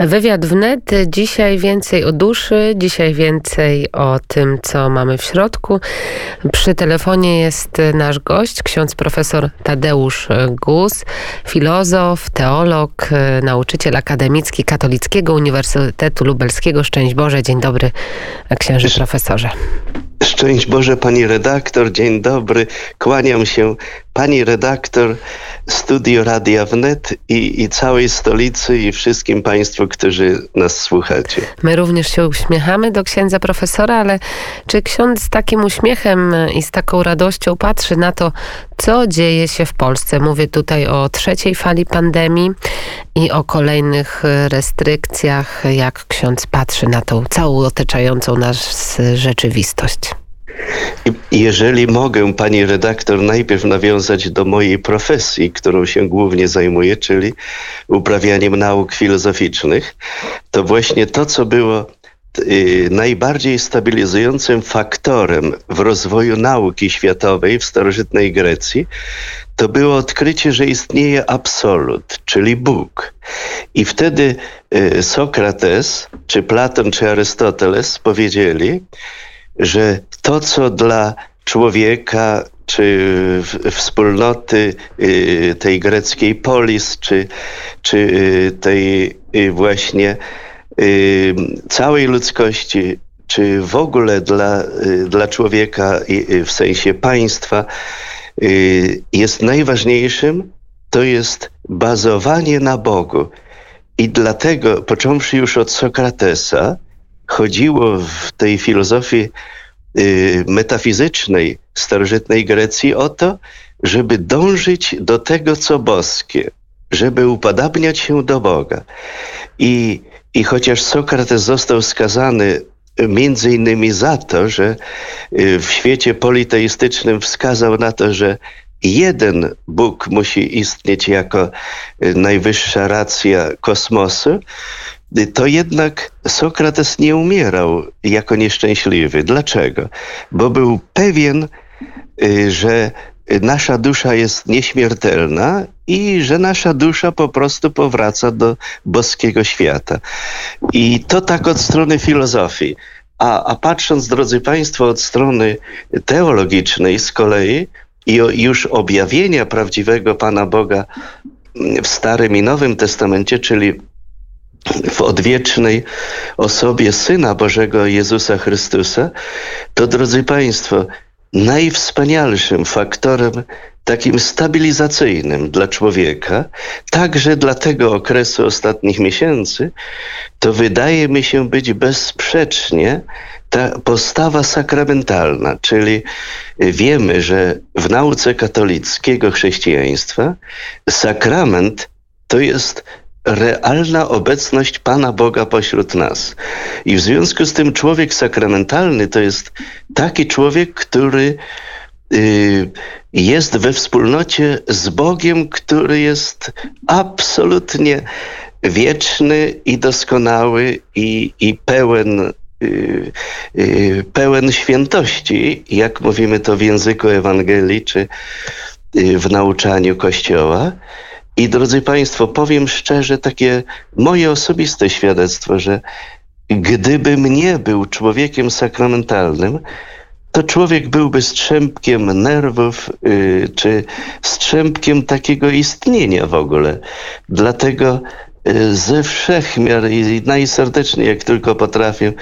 Wywiad wnet. Dzisiaj więcej o duszy, dzisiaj więcej o tym, co mamy w środku. Przy telefonie jest nasz gość, ksiądz profesor Tadeusz Gus, filozof, teolog, nauczyciel akademicki Katolickiego Uniwersytetu Lubelskiego. Szczęść Boże, dzień dobry księży profesorze. Szczęść Boże, pani redaktor, dzień dobry. Kłaniam się pani redaktor, studio Radia Wnet i, i całej stolicy i wszystkim państwu, którzy nas słuchacie. My również się uśmiechamy do księdza profesora, ale czy ksiądz z takim uśmiechem i z taką radością patrzy na to, co dzieje się w Polsce? Mówię tutaj o trzeciej fali pandemii i o kolejnych restrykcjach. Jak ksiądz patrzy na tą całą otaczającą nas rzeczywistość? Jeżeli mogę, pani redaktor, najpierw nawiązać do mojej profesji, którą się głównie zajmuję, czyli uprawianiem nauk filozoficznych, to właśnie to, co było y, najbardziej stabilizującym faktorem w rozwoju nauki światowej w starożytnej Grecji, to było odkrycie, że istnieje absolut, czyli Bóg. I wtedy y, Sokrates, czy Platon, czy Arystoteles powiedzieli, że to, co dla człowieka czy wspólnoty y, tej greckiej polis, czy, czy y, tej y, właśnie całej ludzkości, czy w ogóle dla, dla człowieka w sensie państwa jest najważniejszym, to jest bazowanie na Bogu. I dlatego, począwszy już od Sokratesa, chodziło w tej filozofii y, metafizycznej starożytnej Grecji o to, żeby dążyć do tego, co boskie, żeby upodabniać się do Boga. I, i chociaż Sokrates został skazany między innymi za to, że y, w świecie politeistycznym wskazał na to, że jeden Bóg musi istnieć jako y, najwyższa racja kosmosu, to jednak Sokrates nie umierał jako nieszczęśliwy. Dlaczego? Bo był pewien, y, że nasza dusza jest nieśmiertelna i że nasza dusza po prostu powraca do boskiego świata. I to tak od strony filozofii. A, a patrząc, drodzy Państwo, od strony teologicznej z kolei i już objawienia prawdziwego Pana Boga w Starym i Nowym Testamencie, czyli w odwiecznej osobie Syna Bożego Jezusa Chrystusa, to drodzy Państwo, najwspanialszym faktorem takim stabilizacyjnym dla człowieka, także dla tego okresu ostatnich miesięcy, to wydaje mi się być bezsprzecznie ta postawa sakramentalna, czyli wiemy, że w nauce katolickiego chrześcijaństwa sakrament to jest realna obecność Pana Boga pośród nas. I w związku z tym człowiek sakramentalny to jest taki człowiek, który y, jest we wspólnocie z Bogiem, który jest absolutnie wieczny i doskonały i, i pełen y, y, pełen świętości, jak mówimy to w języku Ewangelii czy w nauczaniu Kościoła. I drodzy Państwo, powiem szczerze, takie moje osobiste świadectwo, że gdybym nie był człowiekiem sakramentalnym, to człowiek byłby strzępkiem nerwów, yy, czy strzępkiem takiego istnienia w ogóle. Dlatego Y, ze wszechmiar i najserdeczniej, jak tylko potrafię,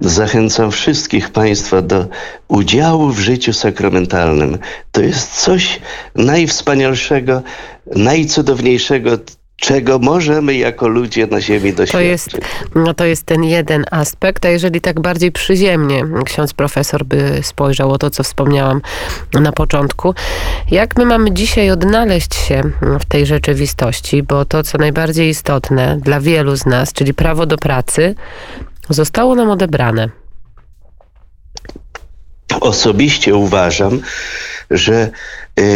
zachęcam wszystkich Państwa do udziału w życiu sakramentalnym. To jest coś najwspanialszego, najcudowniejszego, czego możemy jako ludzie na ziemi doświadczyć. To jest, no to jest ten jeden aspekt, a jeżeli tak bardziej przyziemnie ksiądz profesor by spojrzał o to, co wspomniałam na początku, jak my mamy dzisiaj odnaleźć się w tej rzeczywistości, bo to, co najbardziej istotne dla wielu z nas, czyli prawo do pracy, zostało nam odebrane. Osobiście uważam, że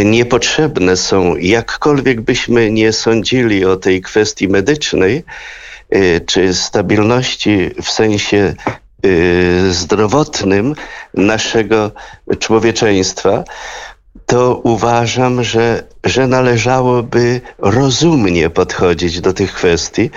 niepotrzebne są, jakkolwiek byśmy nie sądzili o tej kwestii medycznej, y, czy stabilności w sensie y, zdrowotnym naszego człowieczeństwa, to uważam, że, że należałoby rozumnie podchodzić do tych kwestii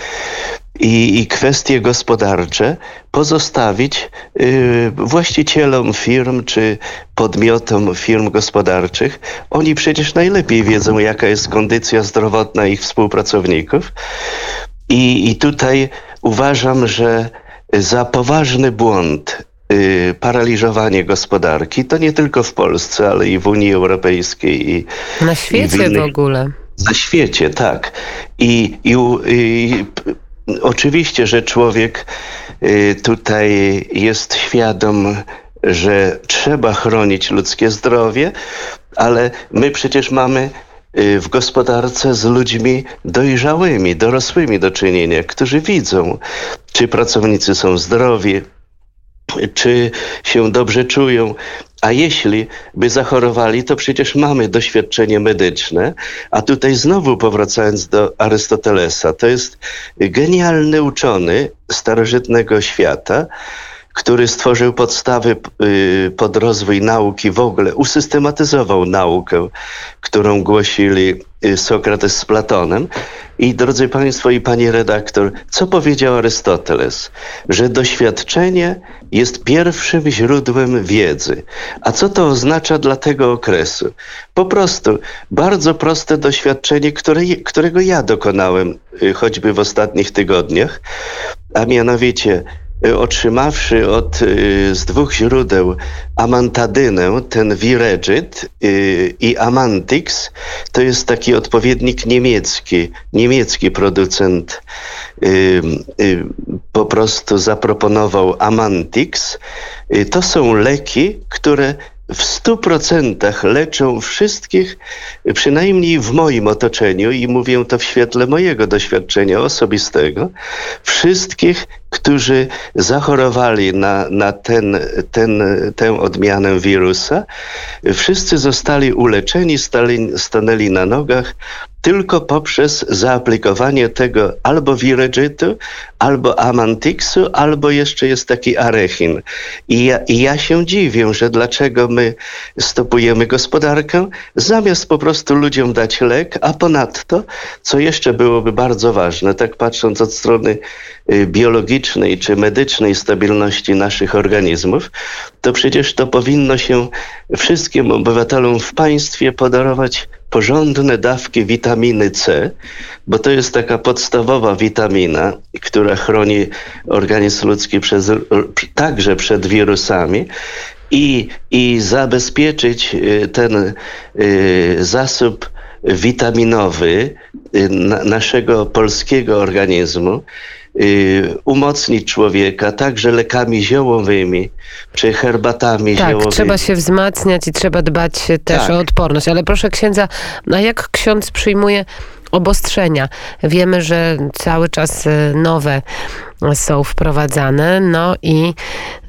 i, i kwestie gospodarcze pozostawić y, właścicielom firm czy podmiotom firm gospodarczych. Oni przecież najlepiej wiedzą, jaka jest kondycja zdrowotna ich współpracowników. I, i tutaj uważam, że za poważny błąd y, paraliżowanie gospodarki, to nie tylko w Polsce, ale i w Unii Europejskiej. I, Na świecie w, innych, w ogóle. Na świecie, tak. I, i, i oczywiście, że człowiek y, tutaj jest świadom, że trzeba chronić ludzkie zdrowie, ale my przecież mamy y, w gospodarce z ludźmi dojrzałymi, dorosłymi do czynienia, którzy widzą, czy pracownicy są zdrowi, czy się dobrze czują. A jeśli by zachorowali, to przecież mamy doświadczenie medyczne. A tutaj znowu powracając do Arystotelesa, to jest genialny uczony starożytnego świata, który stworzył podstawy y, pod rozwój nauki w ogóle, usystematyzował naukę, którą głosili y, Sokrates z Platonem. I drodzy Państwo i Pani redaktor, co powiedział Arystoteles? Że doświadczenie jest pierwszym źródłem wiedzy. A co to oznacza dla tego okresu? Po prostu bardzo proste doświadczenie, które, którego ja dokonałem y, choćby w ostatnich tygodniach, a mianowicie otrzymawszy od, y, z dwóch źródeł amantadynę, ten Viregit y, i Amantix, to jest taki odpowiednik niemiecki, niemiecki producent y, po prostu zaproponował Amantix. To są leki, które w stu procentach leczą wszystkich, przynajmniej w moim otoczeniu, i mówię to w świetle mojego doświadczenia osobistego, wszystkich, którzy zachorowali na, na ten, ten, tę odmianę wirusa, wszyscy zostali uleczeni, stali, stanęli na nogach, tylko poprzez zaaplikowanie tego albo wiregitu, albo amantixu, albo jeszcze jest taki arechin. I ja, I ja się dziwię, że dlaczego my stopujemy gospodarkę, zamiast po prostu ludziom dać lek, a ponadto, co jeszcze byłoby bardzo ważne, tak patrząc od strony biologicznej czy medycznej stabilności naszych organizmów, to przecież to powinno się wszystkim obywatelom w państwie podarować porządne dawki witaminy C, bo to jest taka podstawowa witamina, która chroni organizm ludzki przez, także przed wirusami. I, i zabezpieczyć y, ten y, zasób witaminowy y, naszego polskiego organizmu, Y, umocnić człowieka także lekami ziołowymi czy herbatami tak, ziołowymi. trzeba się wzmacniać i trzeba dbać też tak. o odporność. Ale proszę księdza, a jak ksiądz przyjmuje obostrzenia? Wiemy, że cały czas y, nowe są wprowadzane. No i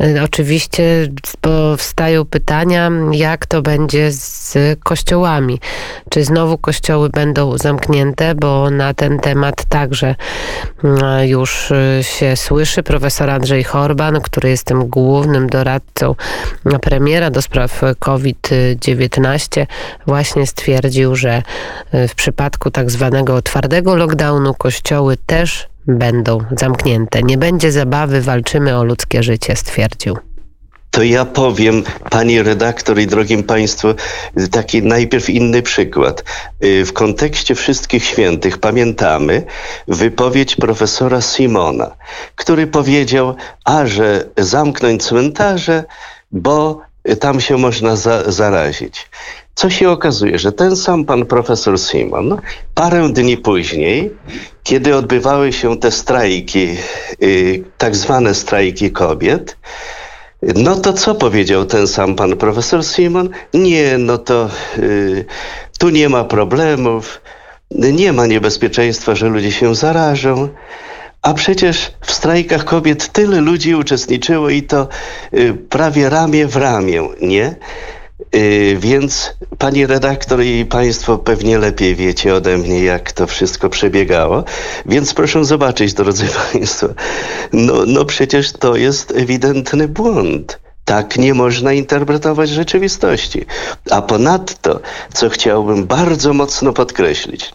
y, oczywiście powstają pytania, jak to będzie z kościołami. Czy znowu kościoły będą zamknięte, bo na ten temat także y, już y, się słyszy. Profesor Andrzej Horban, który jest tym głównym doradcą premiera do spraw COVID-19, właśnie stwierdził, że w przypadku tak zwanego twardego lockdownu kościoły też będą zamknięte. Nie będzie zabawy, walczymy o ludzkie życie, stwierdził. To ja powiem, pani redaktor i drogim państwu, taki najpierw inny przykład. Y, w kontekście wszystkich świętych pamiętamy wypowiedź profesora Simona, który powiedział, a że zamknąć cmentarze, bo tam się można za zarazić. Co się okazuje, że ten sam pan profesor Simon parę dni później, kiedy odbywały się te strajki, yy, tak zwane strajki kobiet, no to co powiedział ten sam pan profesor Simon? Nie, no to yy, tu nie ma problemów, nie ma niebezpieczeństwa, że ludzie się zarażą. A przecież w strajkach kobiet tyle ludzi uczestniczyło i to y, prawie ramię w ramię, nie? Y, więc pani redaktor i państwo pewnie lepiej wiecie ode mnie, jak to wszystko przebiegało. Więc proszę zobaczyć, drodzy państwo, no, no przecież to jest ewidentny błąd. Tak nie można interpretować rzeczywistości. A ponadto, co chciałbym bardzo mocno podkreślić,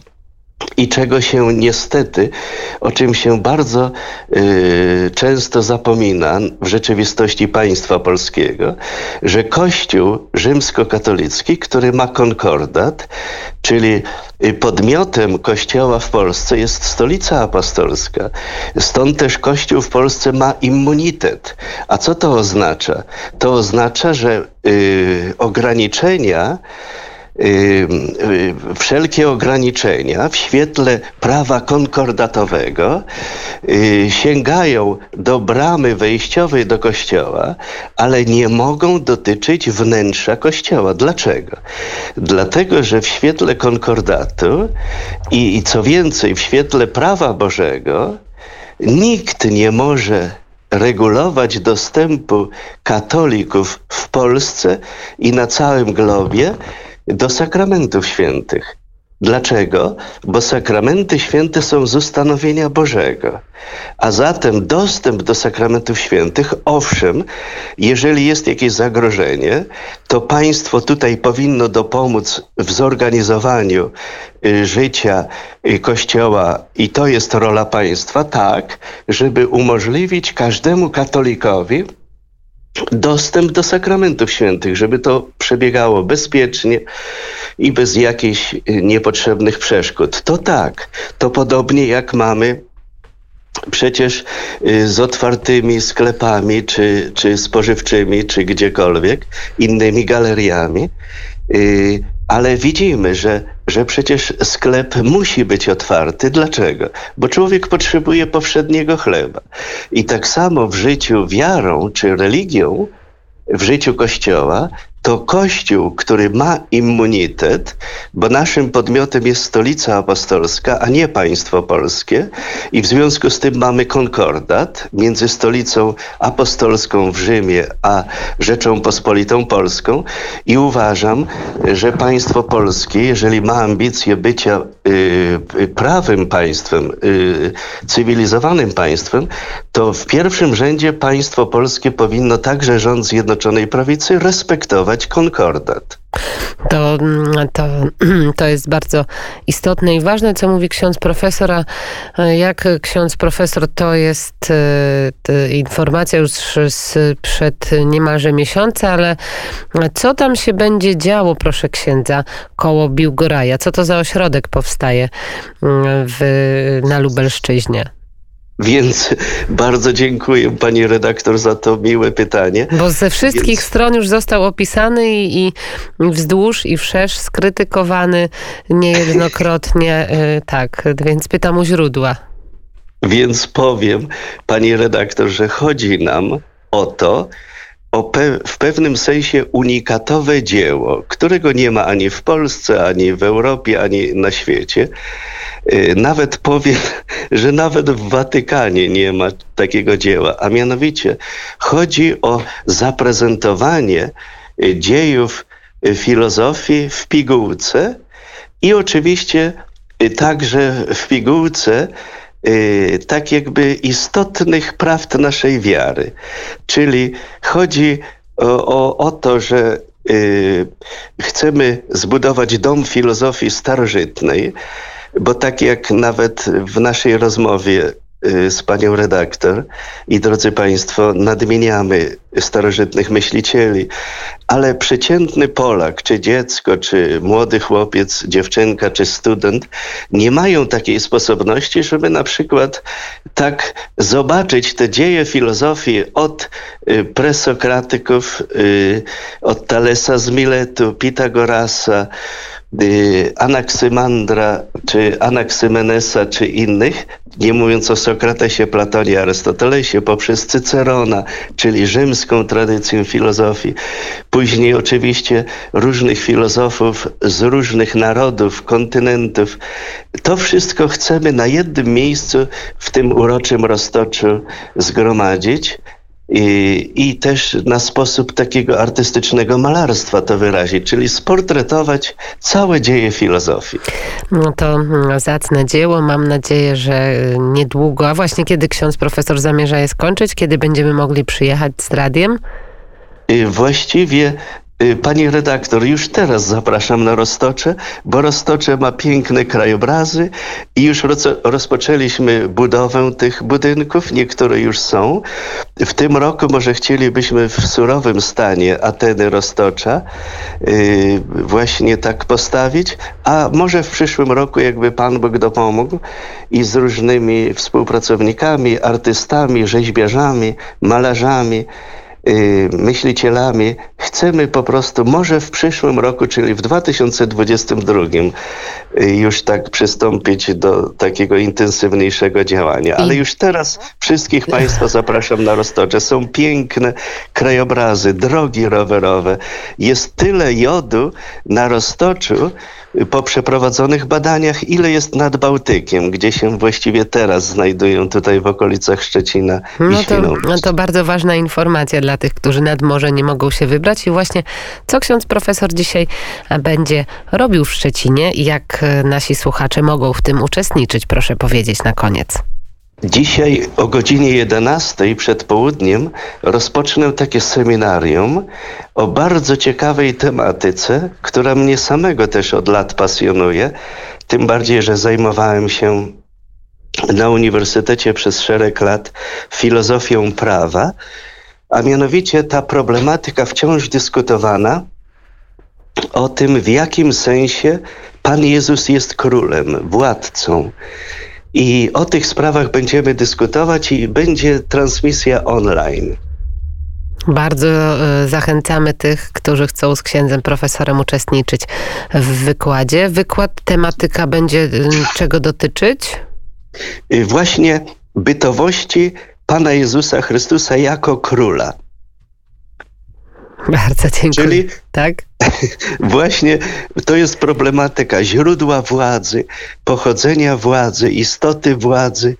i czego się niestety, o czym się bardzo y, często zapomina w rzeczywistości państwa polskiego, że Kościół rzymskokatolicki, który ma konkordat, czyli podmiotem Kościoła w Polsce jest stolica apostolska. Stąd też Kościół w Polsce ma immunitet. A co to oznacza? To oznacza, że y, ograniczenia wszelkie ograniczenia w świetle prawa konkordatowego y, sięgają do bramy wejściowej do kościoła, ale nie mogą dotyczyć wnętrza kościoła. Dlaczego? Dlatego, że w świetle konkordatu i, i co więcej, w świetle prawa Bożego nikt nie może regulować dostępu katolików w Polsce i na całym globie do sakramentów świętych. Dlaczego? Bo sakramenty święte są z ustanowienia Bożego. A zatem dostęp do sakramentów świętych, owszem, jeżeli jest jakieś zagrożenie, to państwo tutaj powinno dopomóc w zorganizowaniu y, życia y, Kościoła i to jest rola państwa, tak, żeby umożliwić każdemu katolikowi dostęp do sakramentów świętych, żeby to przebiegało bezpiecznie i bez jakichś y, niepotrzebnych przeszkód. To tak, to podobnie jak mamy przecież y, z otwartymi sklepami, czy, czy spożywczymi, czy gdziekolwiek, innymi galeriami. Y, ale widzimy, że, że przecież sklep musi być otwarty. Dlaczego? Bo człowiek potrzebuje powszedniego chleba. I tak samo w życiu wiarą czy religią, w życiu Kościoła, to Kościół, który ma immunitet, bo naszym podmiotem jest stolica apostolska, a nie państwo polskie, i w związku z tym mamy konkordat między stolicą apostolską w Rzymie a Rzeczą Polską, i uważam, że państwo polskie, jeżeli ma ambicje bycia y, prawym państwem, y, cywilizowanym państwem, to w pierwszym rzędzie państwo polskie powinno także rząd Zjednoczonej Prawicy respektować konkordat. To, to, to jest bardzo istotne i ważne, co mówi ksiądz profesor, a jak ksiądz profesor, to jest to informacja już sprzed niemalże miesiąca, ale co tam się będzie działo, proszę księdza, koło Biłgoraja? Co to za ośrodek powstaje w, na Lubelszczyźnie? Więc bardzo dziękuję pani redaktor za to miłe pytanie. Bo ze wszystkich Więc... stron już został opisany i, i wzdłuż i wszerz skrytykowany niejednokrotnie. Y, tak, więc pytam o źródła. Więc powiem pani redaktor, że chodzi nam o to, pe w pewnym sensie unikatowe dzieło, którego nie ma ani w Polsce, ani w Europie, ani na świecie. Y, nawet powiem, że nawet w Watykanie nie ma takiego dzieła, a mianowicie chodzi o zaprezentowanie y, dziejów y, filozofii w pigułce i oczywiście także w pigułce tak jakby istotnych prawd naszej wiary. Czyli chodzi o, o, o to, że chcemy zbudować dom filozofii starożytnej, bo tak jak nawet w naszej rozmowie y, z panią redaktor. I drodzy państwo, nadmieniamy starożytnych myślicieli, ale przeciętny Polak, czy dziecko, czy młody chłopiec, dziewczynka, czy student nie mają takiej sposobności, żeby na przykład tak zobaczyć te dzieje filozofii od y, presokratyków, y, od Talesa z Miletu, Pitagorasa, Y, Anaksymandra, czy Anaksymenesa, czy innych, nie mówiąc o Sokratesie, Platonie, Arystotelesie, poprzez Cycerona, czyli rzymską tradycję filozofii. Później oczywiście różnych filozofów z różnych narodów, kontynentów. To wszystko chcemy na jednym miejscu w tym uroczym roztoczu zgromadzić i, i też na sposób takiego artystycznego malarstwa to wyrazić, czyli sportretować całe dzieje filozofii. No to mm, zacne dzieło. Mam nadzieję, że niedługo, a właśnie kiedy ksiądz profesor zamierza je skończyć, kiedy będziemy mogli przyjechać z radiem? Właściwie Y, pani redaktor, już teraz zapraszam na Roztocze, bo Roztocze ma piękne krajobrazy i już rozpoczęliśmy budowę tych budynków, niektóre już są. W tym roku może chcielibyśmy w surowym stanie Ateny Roztocza yy, właśnie tak postawić, a może w przyszłym roku, jakby Pan Bóg dopomógł i z różnymi współpracownikami, artystami, rzeźbiarzami, malarzami, Y, myślicielami. Chcemy po prostu, może w przyszłym roku, czyli w 2022, y, już tak przystąpić do takiego intensywniejszego działania. Ale już teraz wszystkich Państwa zapraszam na Roztocze. Są piękne krajobrazy, drogi rowerowe. Jest tyle jodu na Roztoczu, po przeprowadzonych badaniach, ile jest nad Bałtykiem, gdzie się właściwie teraz znajdują tutaj w okolicach Szczecina no to, no to bardzo ważna informacja dla tych, którzy nad morze nie mogą się wybrać i właśnie co ksiądz profesor dzisiaj będzie robił w Szczecinie i jak nasi słuchacze mogą w tym uczestniczyć, proszę powiedzieć na koniec. Dzisiaj o godzinie 11 przed południem rozpocznę takie seminarium o bardzo ciekawej tematyce, która mnie samego też od lat pasjonuje. Tym bardziej, że zajmowałem się na uniwersytecie przez szereg lat filozofią prawa, a mianowicie ta problematyka wciąż dyskutowana o tym, w jakim sensie Pan Jezus jest królem, władcą. I o tych sprawach będziemy dyskutować i będzie transmisja online. Bardzo e, zachęcamy tych, którzy chcą z księdzem profesorem uczestniczyć w wykładzie. Wykład, tematyka będzie czego dotyczyć? Y, właśnie bytowości Pana Jezusa Chrystusa jako króla. Bardzo dziękuję. Czyli tak? Właśnie to jest problematyka źródła władzy, pochodzenia władzy, istoty władzy.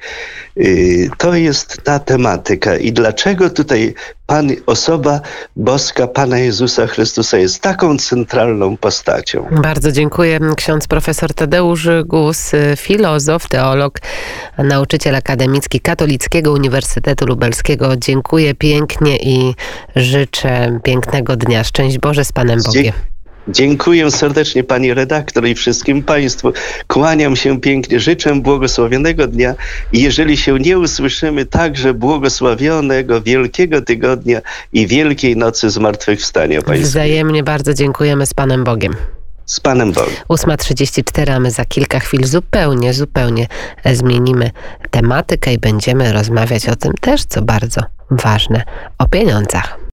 Y, to jest ta tematyka. I dlaczego tutaj Pan, osoba boska Pana Jezusa Chrystusa jest taką centralną postacią? Bardzo dziękuję. Ksiądz profesor Tadeusz Gus, filozof, teolog, nauczyciel akademicki Katolickiego Uniwersytetu Lubelskiego. Dziękuję pięknie i życzę pięknego dnia. Szczęść Boże z Panem Bogiem. Dziękuję serdecznie pani redaktor i wszystkim państwu. Kłaniam się pięknie, życzę błogosławionego dnia i jeżeli się nie usłyszymy, także błogosławionego wielkiego tygodnia i wielkiej nocy zmartwychwstania państwu. Wzajemnie bardzo dziękujemy z Panem Bogiem. Z Panem Bogiem. 8.34, a my za kilka chwil zupełnie, zupełnie zmienimy tematykę i będziemy rozmawiać o tym też, co bardzo ważne, o pieniądzach.